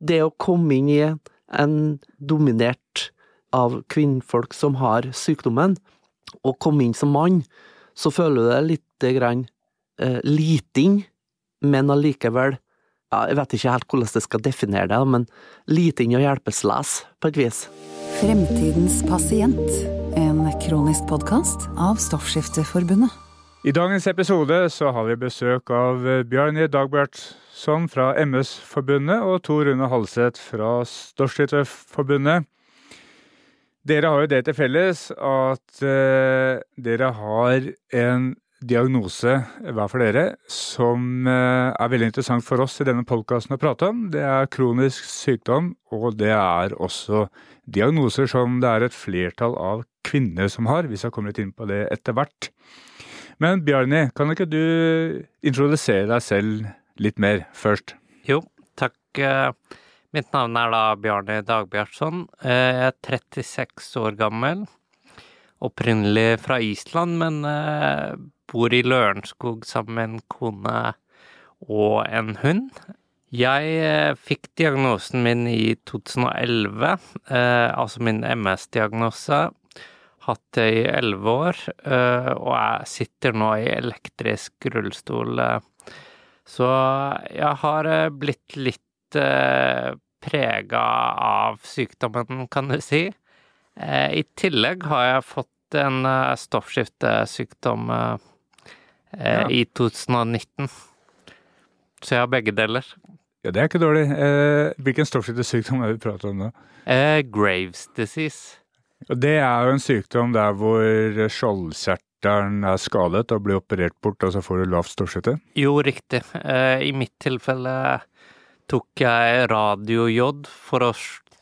det å komme inn i en dominert av kvinnfolk som har sykdommen, og komme inn som mann, så føler du deg lite grann eh, liting, men allikevel ja, Jeg vet ikke helt hvordan jeg skal definere det, men liting og hjelpeløs, på et vis. Fremtidens pasient, en kronisk podkast av Stoffskifteforbundet. I dagens episode så har vi besøk av Bjarni Dagbjartsson fra MS-forbundet og Tor Rune Halseth fra Storskytterforbundet. Dere har jo det til felles at eh, dere har en diagnose hver for dere som eh, er veldig interessant for oss i denne podkasten å prate om. Det er kronisk sykdom, og det er også diagnoser som det er et flertall av kvinner som har. Vi skal komme litt inn på det etter hvert. Men Bjarni, kan ikke du introdusere deg selv litt mer først? Jo, takk. Uh Mitt navn er da Bjarni Dagbjartsson. Jeg er 36 år gammel. Opprinnelig fra Island, men eh, bor i Lørenskog sammen med en kone og en hund. Jeg eh, fikk diagnosen min i 2011, eh, altså min MS-diagnose. Hatt det i elleve år, og jeg sitter nå i elektrisk rullestol. Så jeg har blitt litt eh, prega av sykdommen, kan du si. Eh, I tillegg har jeg fått en eh, stoffskiftesykdom eh, ja. i 2019. Så jeg har begge deler. Ja, det er ikke dårlig. Eh, hvilken stoffskiftesykdom er det vi prater om? Eh, Graves disease. Det er jo en sykdom der hvor skjoldkjertelen er skadet og blir operert bort, og så får du lavt stoffskifte? Jo, riktig. I mitt tilfelle tok jeg radiojod for å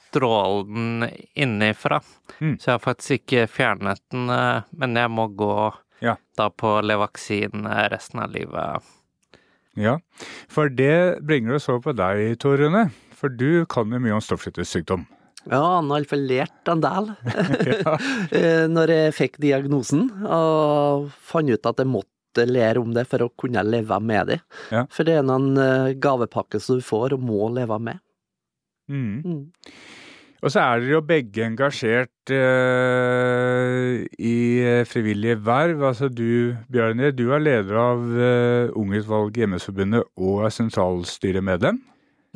stråle den innifra. Mm. Så jeg har faktisk ikke fjernet den, eh, men jeg må gå ja. da på Levaksin resten av livet. Ja, for det bringer oss over på deg, Tor Rune. For du kan jo mye om stoffskiftesykdom. Ja, han har iallfall lært en del. Eh, når jeg fikk diagnosen og fant ut at jeg måtte lære om det for å kunne leve med det. Ja. For det er en eh, gavepakke som du får og må leve med. Mm. Mm. Og så er dere jo begge engasjert eh, i eh, frivillige verv. Altså du, Bjørnir, du er leder av eh, Ungutvalget i MS-forbundet og er sentralstyremedlem.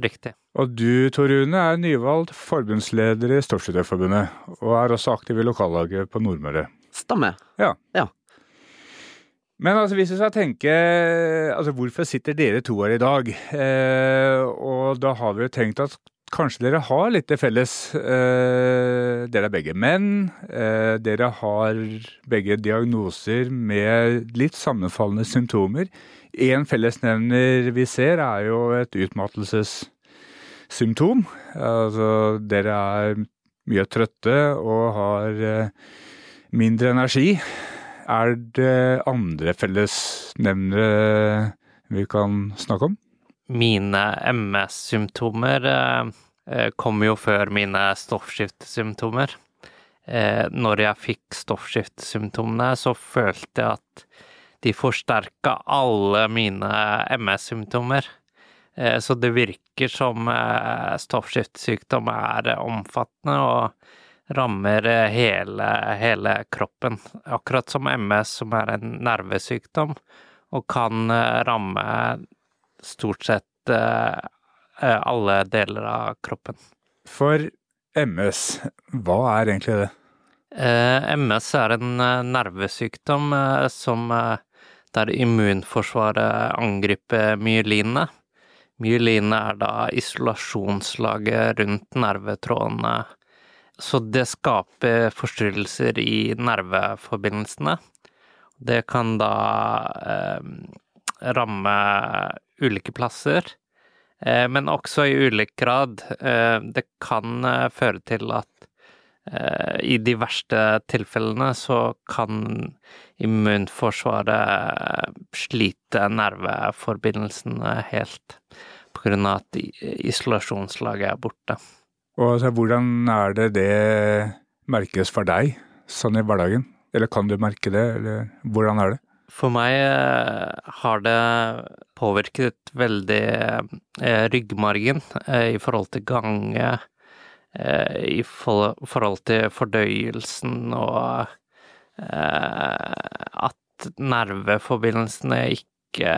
Riktig. Og du, Tor Rune, er nyvalgt forbundsleder i Storskytterforbundet, og er også aktiv i lokallaget på Nordmøre. Stemmer. Ja. ja. Men altså, hvis vi skal tenke altså, Hvorfor sitter dere to her i dag? Eh, og da har vi jo tenkt at kanskje dere har litt til felles. Eh, dere er begge menn. Eh, dere har begge diagnoser med litt sammenfallende symptomer. En fellesnevner vi ser, er jo et utmattelsessymptom. Altså, dere er mye trøtte og har eh, mindre energi. Er det andre fellesnevnere vi kan snakke om? Mine MS-symptomer eh, eh, kom jo før mine stoffskiftesymptomer. Når jeg fikk stoffskiftesymptomene, så følte jeg at de forsterka alle mine MS-symptomer. Eh, så det virker som eh, stoffskiftesykdom er omfattende, og rammer eh, hele, hele kroppen. Akkurat som MS, som er en nervesykdom, og kan eh, ramme stort sett eh, alle deler av kroppen. For MS, hva er egentlig det? MS er en nervesykdom som der immunforsvaret angriper myelinene. Myelinene er da isolasjonslaget rundt nervetrådene så det skaper forstyrrelser i nerveforbindelsene. Det kan da eh, ramme ulike plasser, eh, men også i ulik grad. Eh, det kan eh, føre til at i de verste tilfellene så kan immunforsvaret slite nerveforbindelsene helt på grunn av at isolasjonslaget er borte. Og altså, hvordan er det det merkes for deg sånn i hverdagen? Eller kan du merke det, eller hvordan er det? For meg eh, har det påvirket veldig eh, ryggmargen eh, i forhold til gange, eh, i forhold til fordøyelsen og eh, at nerveforbindelsene ikke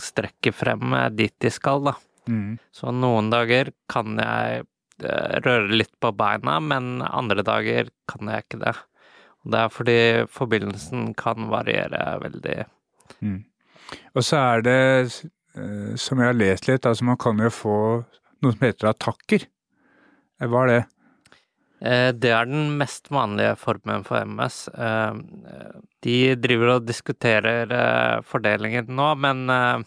strekker frem dit de skal, da. Mm. Så noen dager kan jeg eh, røre litt på beina, men andre dager kan jeg ikke det. Og det er fordi forbindelsen kan variere veldig. Mm. Og så er det, eh, som jeg har lest litt, altså man kan jo få noe som heter attakker. Eh, Hva er det? Eh, Det er den mest vanlige formen for MS. Eh, De driver og diskuterer fordelingen nå, men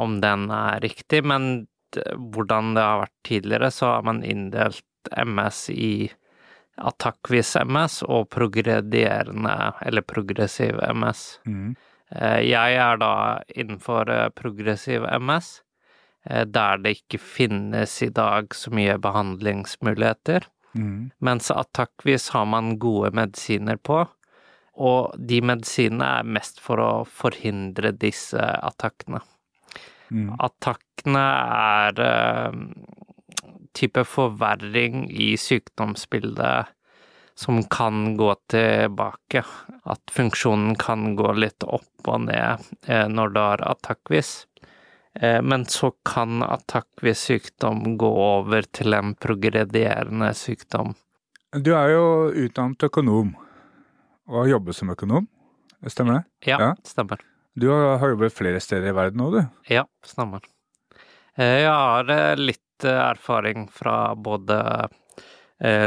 om den er riktig. Men hvordan det har vært tidligere, så har man inndelt MS i attakkvis MS og progredierende eller progressiv MS. Mm. Jeg er da innenfor progressiv MS, der det ikke finnes i dag så mye behandlingsmuligheter. Mm. Mens attakkvis har man gode medisiner på, og de medisinene er mest for å forhindre disse attakkene. Mm. Attakkene er eh, type forverring i sykdomsbildet som kan gå tilbake. At funksjonen kan gå litt opp og ned eh, når du har attakkvis. Eh, men så kan attakkvis sykdom gå over til en progredierende sykdom. Du er jo utdannet økonom og har jobbet som økonom, stemmer det? Ja, Ja. stemmer. Du har jobbet flere steder i verden nå, du. Ja, stemmer. Eh, Jeg har eh, litt erfaring fra både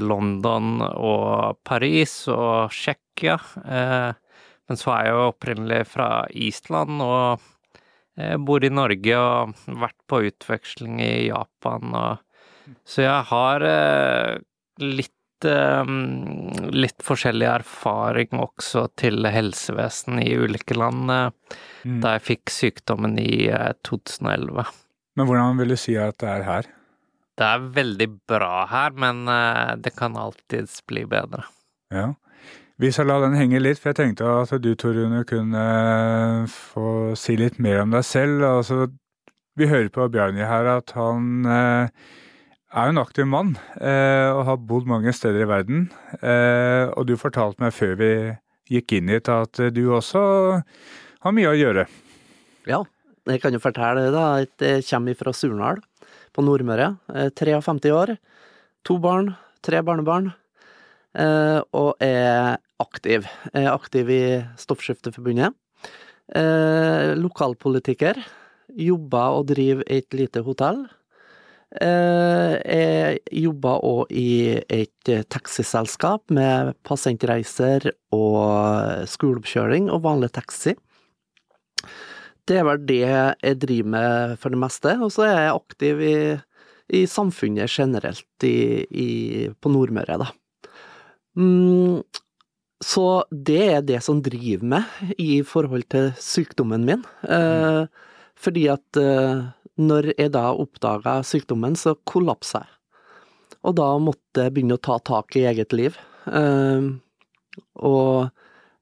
London og Paris og Tsjekkia. Men så er jeg jo opprinnelig fra Island og eh, bor i Norge og vært på utveksling i Japan og Så jeg har eh, litt eh, litt forskjellig erfaring også til helsevesen i ulike land. Mm. da jeg fikk sykdommen i eh, 2011. Men hvordan vil du si at det er her? Det er veldig bra her, men det kan alltids bli bedre. Ja. Vi skal la den henge litt, for jeg tenkte at du, Torune kunne eh, få si litt mer om deg selv. Altså, vi hører på Bjarni her at han eh, er en aktiv mann eh, og har bodd mange steder i verden. Og du fortalte meg før vi gikk inn hit at du også har mye å gjøre. Ja, jeg kan jo fortelle da. at Jeg kommer fra Surnadal på Nordmøre. Er 53 år. To barn, tre barnebarn. Eh, Og er aktiv. Er aktiv i Stoffskifteforbundet. Eh, Lokalpolitiker. Jobber og driver et lite hotell. Eh, Jeg jobber òg i et eh, taxiselskap med pasientreiser og skoleoppkjøring og vanlig taxi. Det er vel det jeg driver med for det meste, og så er jeg aktiv i, i samfunnet generelt i, i, på Nordmøre, da. Mm, så det er det som driver meg i forhold til sykdommen min. Eh, fordi at eh, når jeg da oppdaga sykdommen, så kollapsa jeg. Og da måtte jeg begynne å ta tak i eget liv. Eh, og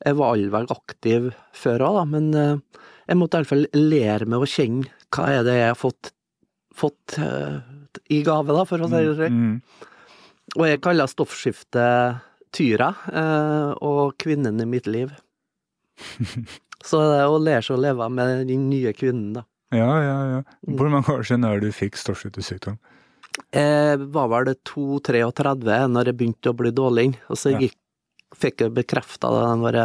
jeg var allvel aktiv før òg, da, men jeg måtte iallfall lære meg å kjenne hva er det jeg har fått, fått i gave, da, for å si det slik. Mm. Og jeg kaller stoffskiftet Tyra, eh, og kvinnen i mitt liv. Så det er å lære seg å leve med den nye kvinnen, da. Ja, ja, ja. Hvor mange år siden er det du fikk stoffskiftesykdom? Jeg var vel 2-33 når jeg begynte å bli dårlig, og så gikk, fikk jeg bekrefta da jeg var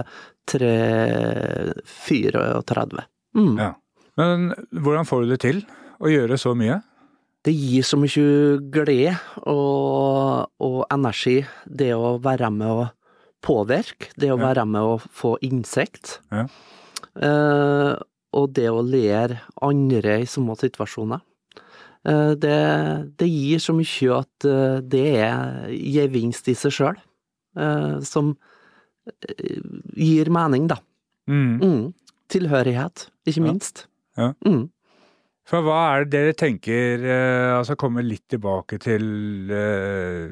3-34. Mm. Ja. Men hvordan får du det til å gjøre så mye? Det gir så mye glede og, og energi, det å være med å påvirke, det å Ja. være med å få innsikt. Ja. Eh, og det å lære andre i samme situasjoner. Eh, det, det gir så mye at eh, det er gevinst i seg sjøl, som eh, gir mening, da. Mm. Mm. Tilhørighet, ikke minst. Ja. Mm. For hva er det dere tenker eh, Altså komme litt tilbake til eh,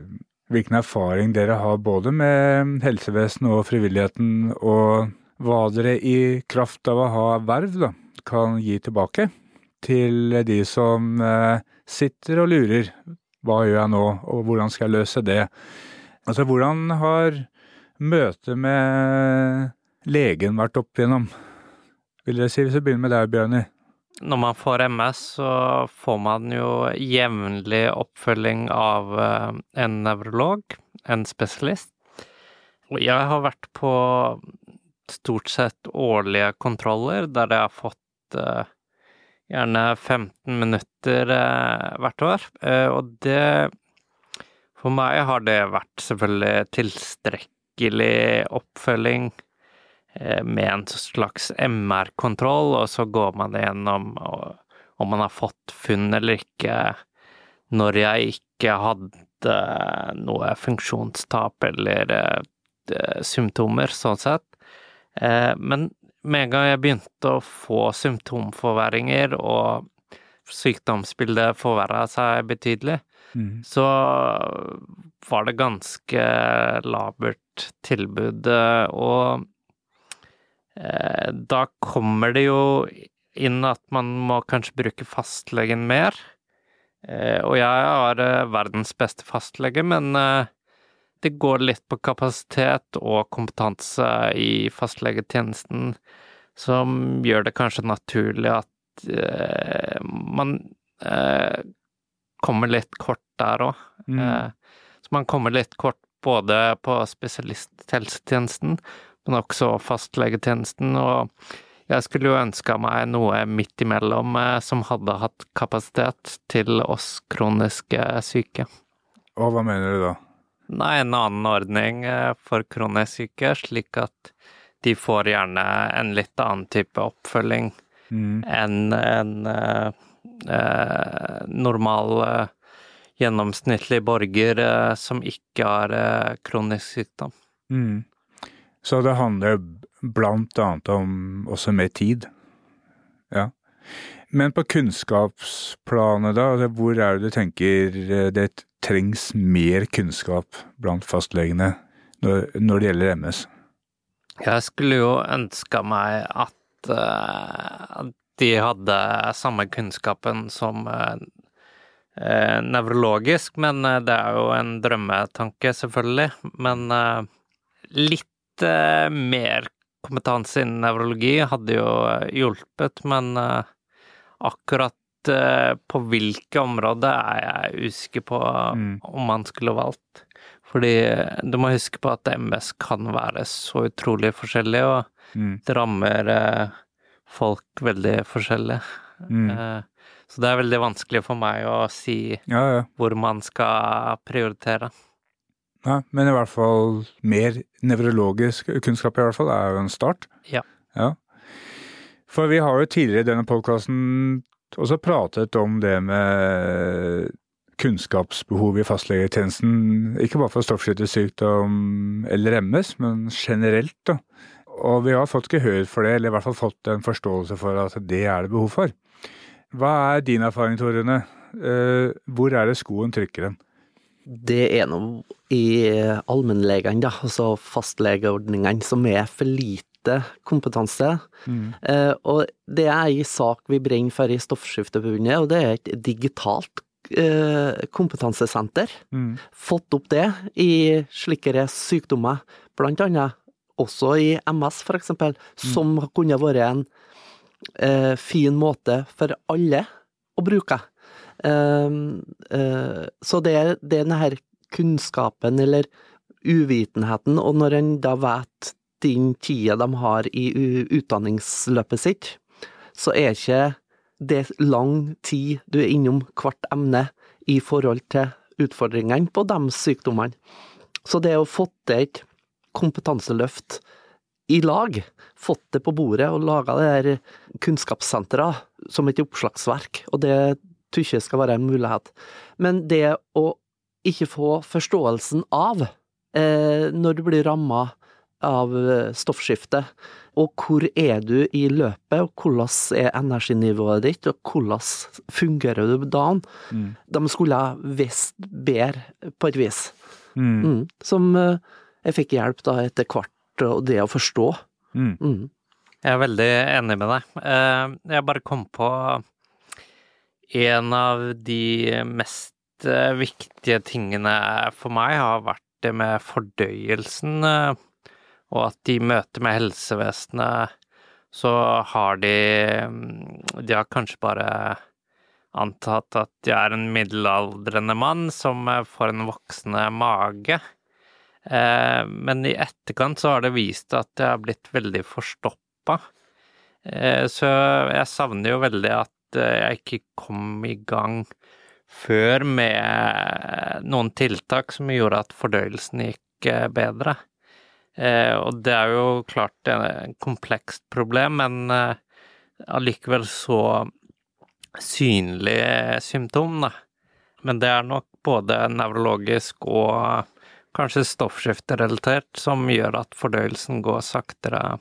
hvilken erfaring dere har både med helsevesenet og frivilligheten, og hva dere i kraft av å ha verv da, kan gi tilbake til de som eh, sitter og lurer. Hva gjør jeg nå, og hvordan skal jeg løse det? Altså, hvordan har møtet med legen vært opp igjennom? Vil dere si, hvis vi begynner med deg, Bjørni? Når man får MS, så får man jo jevnlig oppfølging av eh, en nevrolog, en spesialist. Og jeg har vært på stort sett årlige kontroller der jeg har fått eh, gjerne 15 minutter eh, hvert år. Og det For meg har det vært selvfølgelig tilstrekkelig oppfølging med en slags MR-kontroll, og så går man gjennom om man har fått funn eller ikke når jeg ikke hadde noe funksjonstap eller symptomer, sånn sett. Men med en gang jeg begynte å få symptomforverringer og sykdomsbildet forverra seg betydelig, mm. så var det ganske labert tilbud. Og eh, da kommer det jo inn at man må kanskje bruke fastlegen mer. Eh, og jeg har eh, verdens beste fastlege, men eh, det går litt på kapasitet og kompetanse i fastlegetjenesten som gjør det kanskje naturlig at eh, man eh, kommer litt kort der òg. Mm. Eh, så man kommer litt kort både på spesialisthelsetjenesten, men også fastlegetjenesten. Og jeg skulle jo ønska meg noe midt imellom eh, som hadde hatt kapasitet til oss kroniske syke. Og hva mener du da? Nei, en annen ordning eh, for kronisk syke, slik at de får gjerne en litt annen type oppfølging mm. enn en eh, eh, normal gjennomsnittlig borger eh, som ikke har eh, kronisk sykdom. Mm. Så det handler blant annet om også mer tid. Ja. Men på kunnskapsplanet, da, hvor er det du tenker det trengs mer kunnskap blant fastlegene når, når det gjelder MS? Jeg skulle jo ønska meg at uh, de hadde samme kunnskapen som uh, nevrologisk, men det er jo en drømmetanke, selvfølgelig. Men uh, litt mer kompetanse innen nevrologi hadde jo hjulpet, men akkurat Eh, på hvilke områder er jeg usikker på mm. om man skulle valgt. Fordi du må huske på at MS kan være så utrolig forskjellig, og mm. det rammer eh, folk veldig forskjellig. Mm. Eh, så det er veldig vanskelig for meg å si ja, ja. hvor man skal prioritere. Ja, men i hvert fall mer nevrologisk kunnskap i hvert fall er jo en start. Ja. ja. For vi har jo tidligere i denne podkasten også pratet om det med kunnskapsbehov i fastlegetjenesten, ikke bare for stoffskiftesykdom eller MS, men generelt. da. Og vi har fått gehør for det, eller i hvert fall fått en forståelse for at det er det behov for. Hva er din erfaring, Torunne? Eh, hvor er det skoen trykker den? Det er nå i allmennlegene, da, altså fastlegeordningene, som er for lite kompetanse. Mm. Eh, og det er ei sak vi brenner for i Stoffskifteforbundet, og det er et digitalt eh, kompetansesenter. Mm. Fått opp det i slikere sykdommer, blant annet også i MS, for eksempel, mm. som kunne vært en eh, fin måte for alle å bruke. Uh, uh, så det er denne her kunnskapen, eller uvitenheten, og når en da vet den tida de har i utdanningsløpet sitt, så er ikke det lang tid du er innom hvert emne i forhold til utfordringene på de sykdommene. Så det å få til et kompetanseløft i lag, fått det på bordet og laga det der kunnskapssenteret som et oppslagsverk, og det jeg skal være en mulighet. Men det å ikke få forståelsen av, eh, når du blir ramma av stoffskiftet. Og hvor er du i løpet, og hvordan er energinivået ditt, og hvordan fungerer du dagen? Mm. De skulle ha visst bedre, på et vis. Mm. Mm. Som eh, jeg fikk hjelp da etter hvert, og det å forstå Mm. Mm. Jeg er veldig enig med deg. Eh, Jeg bare kom på en av de mest eh, viktige tingene for meg har vært det med fordøyelsen, eh, og at i møte med helsevesenet så har de mm, De har kanskje bare antatt at jeg er en middelaldrende mann som eh, får en voksende mage. Men i etterkant så har det vist at jeg har blitt veldig forstoppa. Så jeg savner jo veldig at jeg ikke kom i gang før med noen tiltak som gjorde at fordøyelsen gikk eh, bedre. Eh, Og det er jo klart et komplekst problem, men eh, allikevel så synlig symptom, da. Men det er nok både nevrologisk og kanskje stoffskifterelatert som gjør at fordøyelsen går saktere.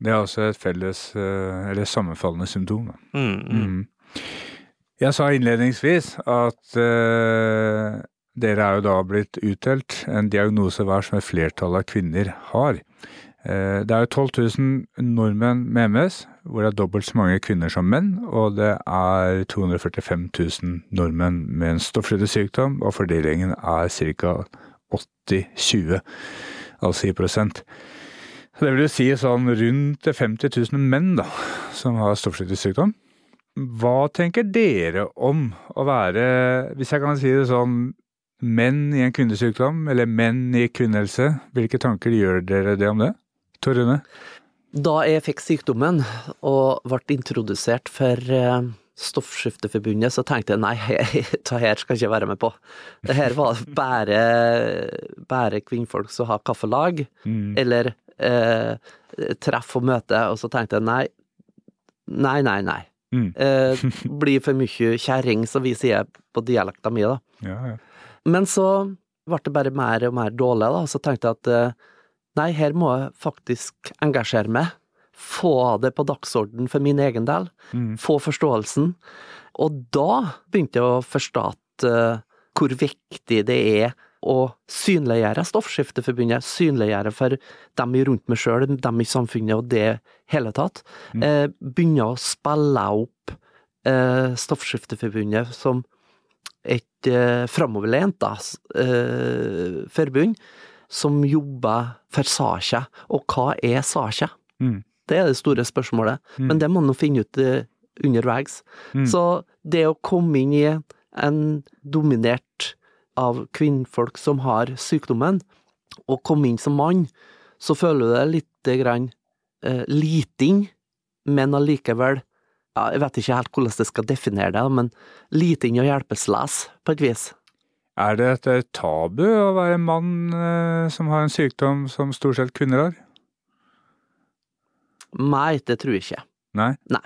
Det er også et felles, eh, eller sammenfallende symptom. Mm, mm. Mm. Jeg sa innledningsvis at uh, dere er jo da blitt utdelt en diagnose hver som et flertall av kvinner har. Uh, det er jo 12 000 nordmenn med MS, hvor det er dobbelt så mange kvinner som menn, og det er 245 000 nordmenn med en stoffskiftesykdom, og fordelingen er ca. 80-20, altså i prosent. Det vil jo si sånn rundt 50 000 menn da, som har stoffskiftesykdom. Hva tenker dere om å være, hvis jeg kan si det sånn, menn i en kvinnesykdom, eller menn i kvinnehelse? Hvilke tanker gjør dere det om det? Tor Rune? Da jeg fikk sykdommen og ble introdusert for eh, Stoffskifteforbundet, så tenkte jeg nei, dette her skal jeg ikke være med på. Det her var bare, bare kvinnfolk som har kaffelag, Mm. eller eh, treff og møte, og så tenkte jeg nei, nei, nei, nei. Mm. Eh, blir for mye kjerring, som vi sier på dialekta mi, da. Ja, ja. Men så ble det bare mer og mer dårlig, da. Så tenkte jeg at eh, nei, her må jeg faktisk engasjere meg. Få det på dagsorden for min egen del. Mm. Få forståelsen. Og da begynte jeg å forstå at eh, hvor viktig det er å synliggjøre Stoffskifteforbundet, synliggjøre for dem rundt meg sjøl, dem i samfunnet og det hele tatt. Mm. Eh, begynne å spille opp eh, Stoffskifteforbundet som et eh, framoverlent eh, forbund som jobber for saka. Og hva er saka? Mm. Det er det store spørsmålet, Mm. men det må man finne ut eh, underveis. Mm. Så det å komme inn i en dominert av kvinnfolk som har sykdommen, og komme inn som mann, så føler du deg litt grann eh, liting, men allikevel ja, Jeg vet ikke helt hvordan jeg skal definere det, men liting og hjelpeløs, på et vis. Er det et eh, tabu å være en mann eh, som har en sykdom som stort sett kvinner har? Nei, det tror jeg ikke. Nei?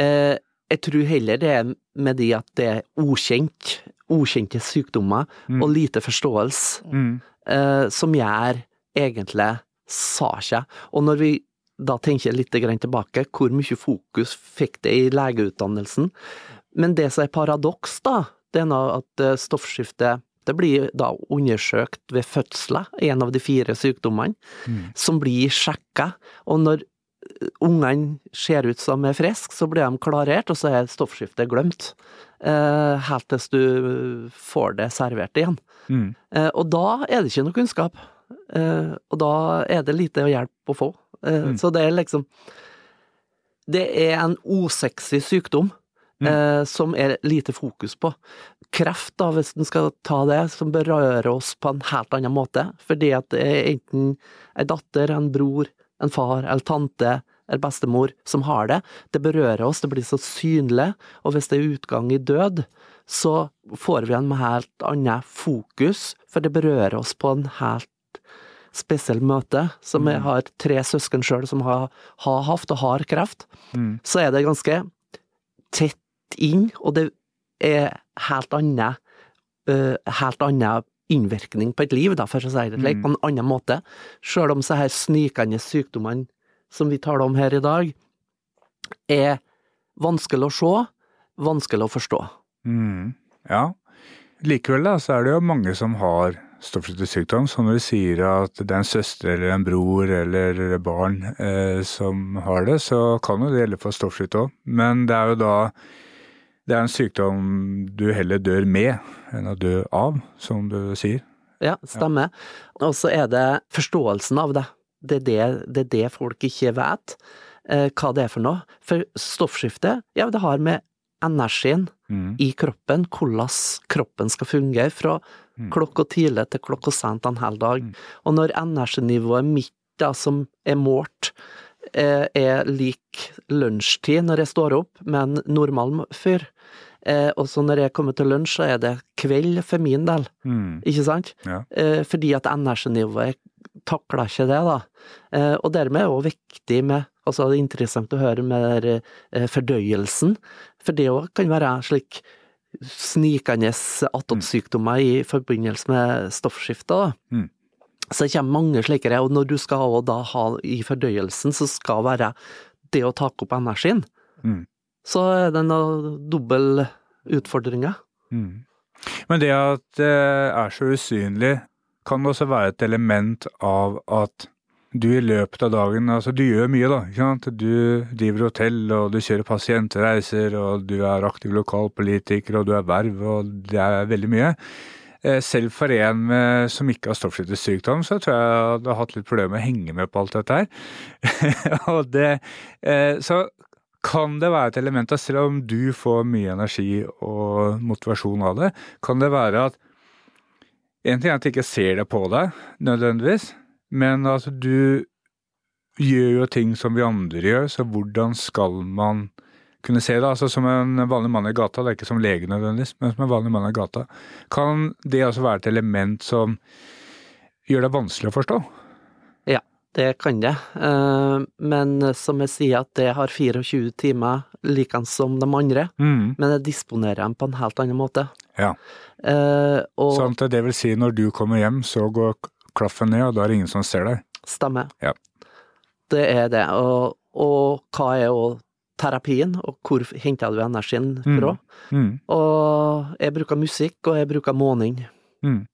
Eh, jeg tror heller det er med de at det er ukjent, ukjente sykdommer, Mm. og lite forståelse, Mm. eh, som gjør egentlig saka. Og når vi da tenker litt grann tilbake, hvor mye fokus fikk det i legeutdannelsen? Men det som er paradoks, da, det er nå at stoffskiftet det blir da undersøkt ved fødsler, en av de fire sykdommene, Mm. som blir sjekka. Og når eh, ungene ser ut som er friske, så blir de klarert, og så er stoffskiftet glemt. Eh, helt til du får det servert igjen. Mm. Eh, og da er det ikke noe kunnskap. Eh, og da er det lite å hjelpe å få. Eh, Mm. Så det er liksom Det er en usexy sykdom Mm. eh, som er lite fokus på. Kreft, da, hvis en skal ta det, som berører oss på en helt annen måte. Fordi at det er enten ei datter, en bror, en far eller tante eller bestemor som har det. Det berører oss, det blir så synlig, og hvis det er utgang i død, så får vi en helt annen fokus, for det berører oss på en helt spesiell møte. Som jeg Mm. har tre søsken sjøl som har, har hatt og har kreft, Mm. så er det ganske tett inn, og det er helt annen uh, helt annen innvirkning på et liv, da, for å si det slik, Mm. på en annen måte. Sjøl om så her snikende sykdommene som vi taler om her i dag, er vanskelig å se, vanskelig å forstå. Mm. Ja. Likevel da, så er det jo mange som har stoffskiftesykdom. Så når du sier at det er en søster eller en bror eller barn eh, som har det, så kan jo det gjelde for stoffskift òg. Men det er jo da det er en sykdom du heller dør med enn å dø av, som du sier. Ja, stemmer. Og så er det forståelsen av det. Det er det, det, er det folk ikke vet, eh, hva det er for noe. For stoffskifte, ja, det har med energien Mm. i kroppen, hvordan kroppen skal fungere fra Mm. klokka tidlig til klokka sent en hel dag. Mm. Og når energinivået mitt, da, som er målt, eh, er lik lunsjtid når jeg står opp med en normal fyr, eh, og så når jeg kommer til lunsj, så er det kveld for min del, Mm. ikke sant? Ja. Eh, fordi at energinivået takler ikke det, da. Eh, og dermed er det også viktig med Altså, det er interessant å høre med eh, fordøyelsen, for det òg kan være slik snikende attåtsykdommer i forbindelse med stoffskifte. da. Mm. Så det kommer mange slike, og når du skal da ha i fordøyelsen, så skal være det å ta opp energien, Mm. så er det noen dobbel utfordringer. Mm. Men det at det er så usynlig, kan det også være et element av at du i løpet av dagen Altså, du gjør mye, da. ikke sant? Du driver hotell, og du kjører pasientreiser, og du er aktiv lokalpolitiker, og du er verv, og det er veldig mye. Eh, Selv for en som ikke har stoffskiftesykdom, så tror jeg jeg hadde hatt litt problemer med å henge med på alt dette her. det, eh, så kan det være et element av, selv om du får mye energi og motivasjon av det, kan det være at En ting er at jeg ikke ser det på deg, nødvendigvis, men altså du gjør jo ting som vi andre gjør, så hvordan skal man kunne se det? Altså som en vanlig mann i gata, det er ikke som lege nødvendigvis, men som en vanlig mann i gata. Kan det altså være et element som gjør det vanskelig å forstå? Ja, det kan det. Eh, Men som jeg sier, at det har 24 timer likens som de andre, Mm. men jeg disponerer dem på en helt annen måte. Ja. Eh, Og Sånn at det vil si når du kommer hjem, så går klaffen ned, og da er det ingen som ser deg. stemmer. Ja. Det er det. Og, og hva er òg terapien, og hvor henter du energien Mm. fra? Mm. Og jeg bruker musikk, og jeg bruker måning. Mm.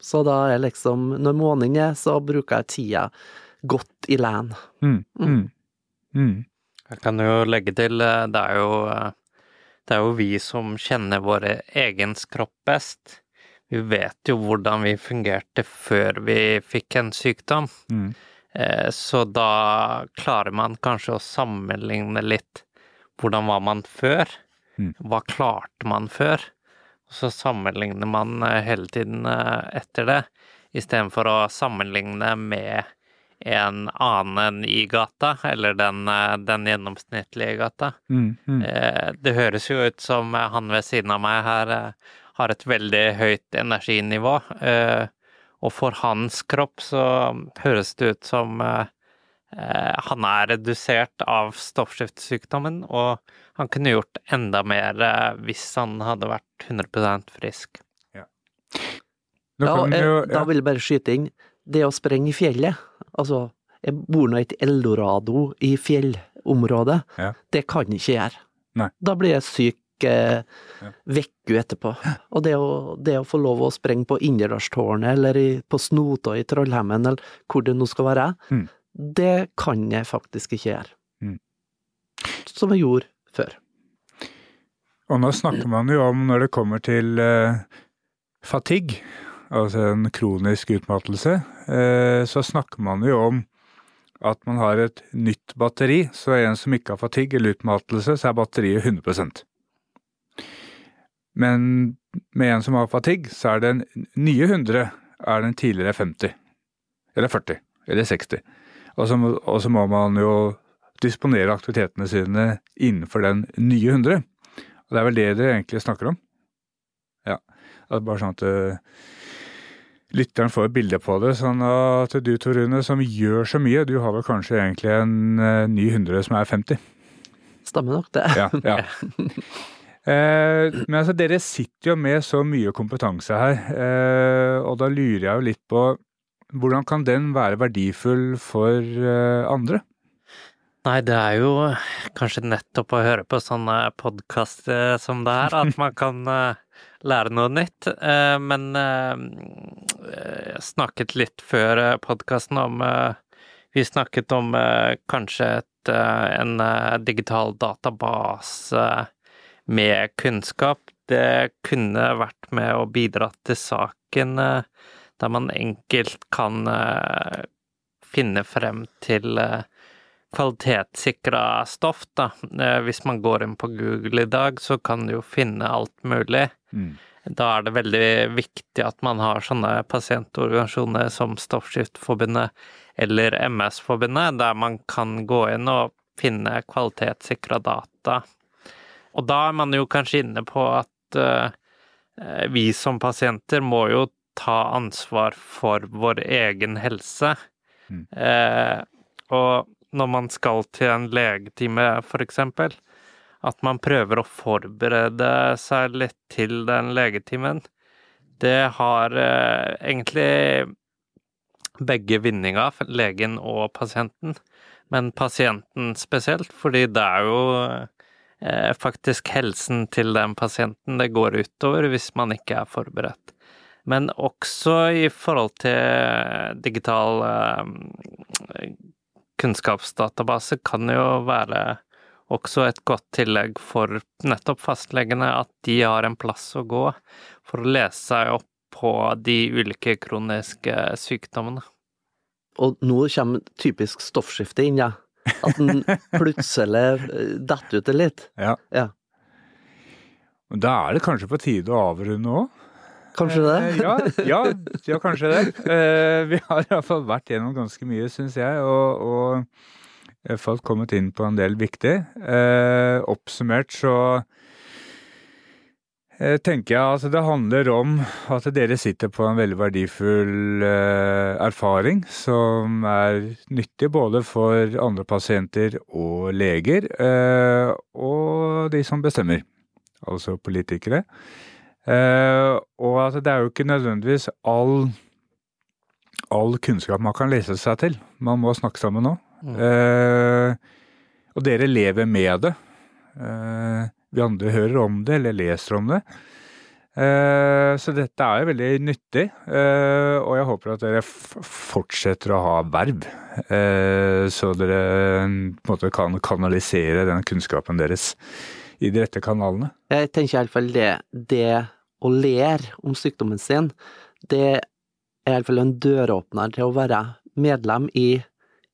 Så da er liksom Når måning er, så bruker jeg tida godt i land. Mm. Mm. Mm. Jeg kan jo legge til, eh, det er jo, eh, det er jo vi som kjenner vår egen kropp best. Vi vet jo hvordan vi fungerte før vi fikk en sykdom. Mm. Eh, Så da klarer man kanskje å sammenligne litt hvordan var man før? Mm. Hva klarte man før? Og så sammenligner man eh, hele tiden eh, etter det, istedenfor å sammenligne med en annen i gata, eller den, eh, den gjennomsnittlige gata. Mm. Mm. Eh, Det høres jo ut som han ved siden av meg her eh, har et veldig høyt energinivå. eh, Og for hans kropp så høres det ut som han er redusert av stoffskiftesykdommen, og han kunne gjort enda mer hvis han hadde vært 100% frisk. Ja, Da, jo, ja. Da vil jeg bare skyte inn. Det å sprenge i fjellet, altså Jeg bor nå i et eldorado i fjellområdet. Ja. Det kan jeg ikke gjøre. Nei. Da blir jeg syk eh, Ja. vekku etterpå. Og det å, det å få lov å sprenge på Inderdalstårnet, eller i, på Snotøy i Trollhemmen, eller hvor det nå skal være, Mm. det kan jeg faktisk ikke gjøre. Mm. Som jeg gjorde før. Og nå snakker man jo om, når det kommer til eh, fatigue, altså en kronisk utmattelse, eh, så snakker man jo om at man har et nytt batteri. Så en som ikke har fatigue eller utmattelse, så er batteriet 100% Men med en som har fatigue, så er den nye 100 er den tidligere 50. Eller 40. Eller 60. Og så, og så må man jo disponere aktivitetene sine innenfor den nye 100. Og det er vel det dere egentlig snakker om? Ja. Bare sånn at uh, lytteren får et bilde på det. Sånn at du, Tor Rune, som gjør så mye, du har vel kanskje egentlig en uh, ny 100 som er 50? Stemmer nok det. Ja. ja. Eh, men altså, dere sitter jo med så mye kompetanse her, eh, og da lurer jeg jo litt på hvordan kan den være verdifull for eh, andre? Nei, det er jo kanskje nettopp å høre på sånne podkaster som det her, at man kan eh, lære noe nytt. Eh, men eh, jeg snakket litt før podkasten om Vi snakket om kanskje et, en digital database med kunnskap. Det kunne vært med å bidra til saken, der man enkelt kan finne frem til kvalitetssikra stoff, da. Eh, hvis man går inn på Google i dag, så kan du jo finne alt mulig. Mm. Da er det veldig viktig at man har sånne pasientorganisasjoner som Stoffskiftforbundet eller MS-forbundet, der man kan gå inn og finne kvalitetssikra data. Og da er man jo kanskje inne på at uh, vi som pasienter må jo ta ansvar for vår egen helse. Mm. Uh, og når man skal til en legetime, for eksempel, at man prøver å forberede seg litt til den legetimen. Det har eh, egentlig begge vinninger, legen og pasienten. Men pasienten spesielt, fordi det er jo eh, faktisk helsen til den pasienten det går utover hvis man ikke er forberedt. Men også i forhold til digital eh, kunnskapsdatabase kan jo være også et godt tillegg for nettopp fastlegene, at de har en plass å gå for å lese seg opp på de ulike kroniske sykdommene. Og nå kommer typisk stoffskifte inn, ja. At den plutselig eh, detter ut litt. Ja. ja. Da er det kanskje på tide å avrunde òg? Kanskje det? Eh, ja, ja, ja, kanskje det. Eh, vi har iallfall vært gjennom ganske mye, syns jeg, og, og jeg hvert fått kommet inn på en del viktig. Eh, oppsummert så tenker jeg at det handler om at dere sitter på en veldig verdifull erfaring som er nyttig både for andre pasienter og leger, og de som bestemmer, altså politikere. Uh, og at det er jo ikke nødvendigvis all, all kunnskap man kan lese seg til. Man må snakke sammen nå. Mm. Uh, og dere lever med det. Eh, vi andre hører om det eller leser om det. så dette er jo veldig nyttig, og jeg håper at dere fortsetter å ha verv. så dere på en måte kan kanalisere den kunnskapen deres i de rette kanalene. Jeg tenker iallfall det, det å lære om sykdommen sin, det er iallfall en døråpner til å være medlem i,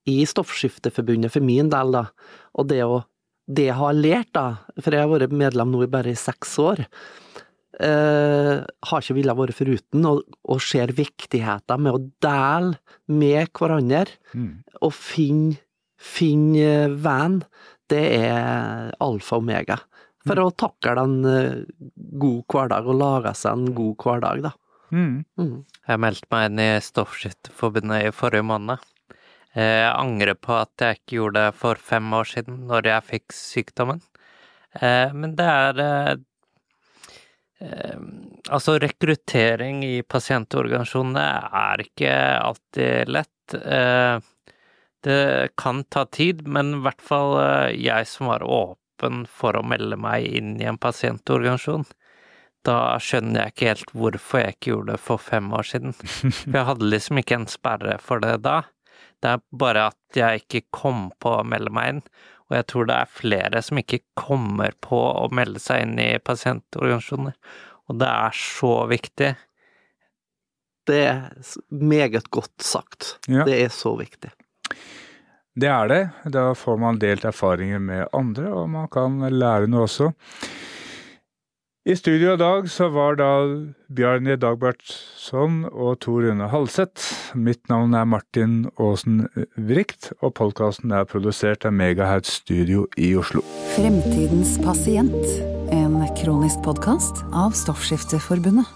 i Stoffskifteforbundet for min del, da. Og det å det jeg har lært, da, for jeg har vært medlem nå i bare seks år, eh, har ikke villet være foruten, og, og ser viktigheten med å dele med hverandre, mm. og finne, finne venn. Det er alfa og omega for å takle en eh, god hverdag og lage seg en god hverdag, da. Mm. Mm. Jeg meldte meg inn i Stoffskifteforbundet i forrige måned. Jeg angrer på at jeg ikke gjorde det for fem år siden, når jeg fikk sykdommen. Eh, men det er eh, Altså, rekruttering i pasientorganisasjonene er ikke alltid lett. Det kan ta tid, men i hvert fall jeg som var åpen for å melde meg inn i en pasientorganisasjon. Da skjønner jeg ikke helt hvorfor jeg ikke gjorde det for fem år siden. For jeg hadde liksom ikke en sperre for det da. Det er bare at jeg ikke kom på å melde meg inn. Og jeg tror det er flere som ikke kommer på å melde seg inn i pasientorganisasjoner. Og det er så viktig. Det er meget godt sagt. Ja. Det er så viktig. Det er det. Da får man delt erfaringer med andre, og man kan lære noe også. I studio i dag så var da Bjarni Dagbertsson og Tor Rune Halseth. Mitt navn er Martin Aasen Vrikt, og podkasten er produsert av Megahertz Studio i Oslo. Fremtidens pasient, en kronisk podkast av Stoffskifteforbundet.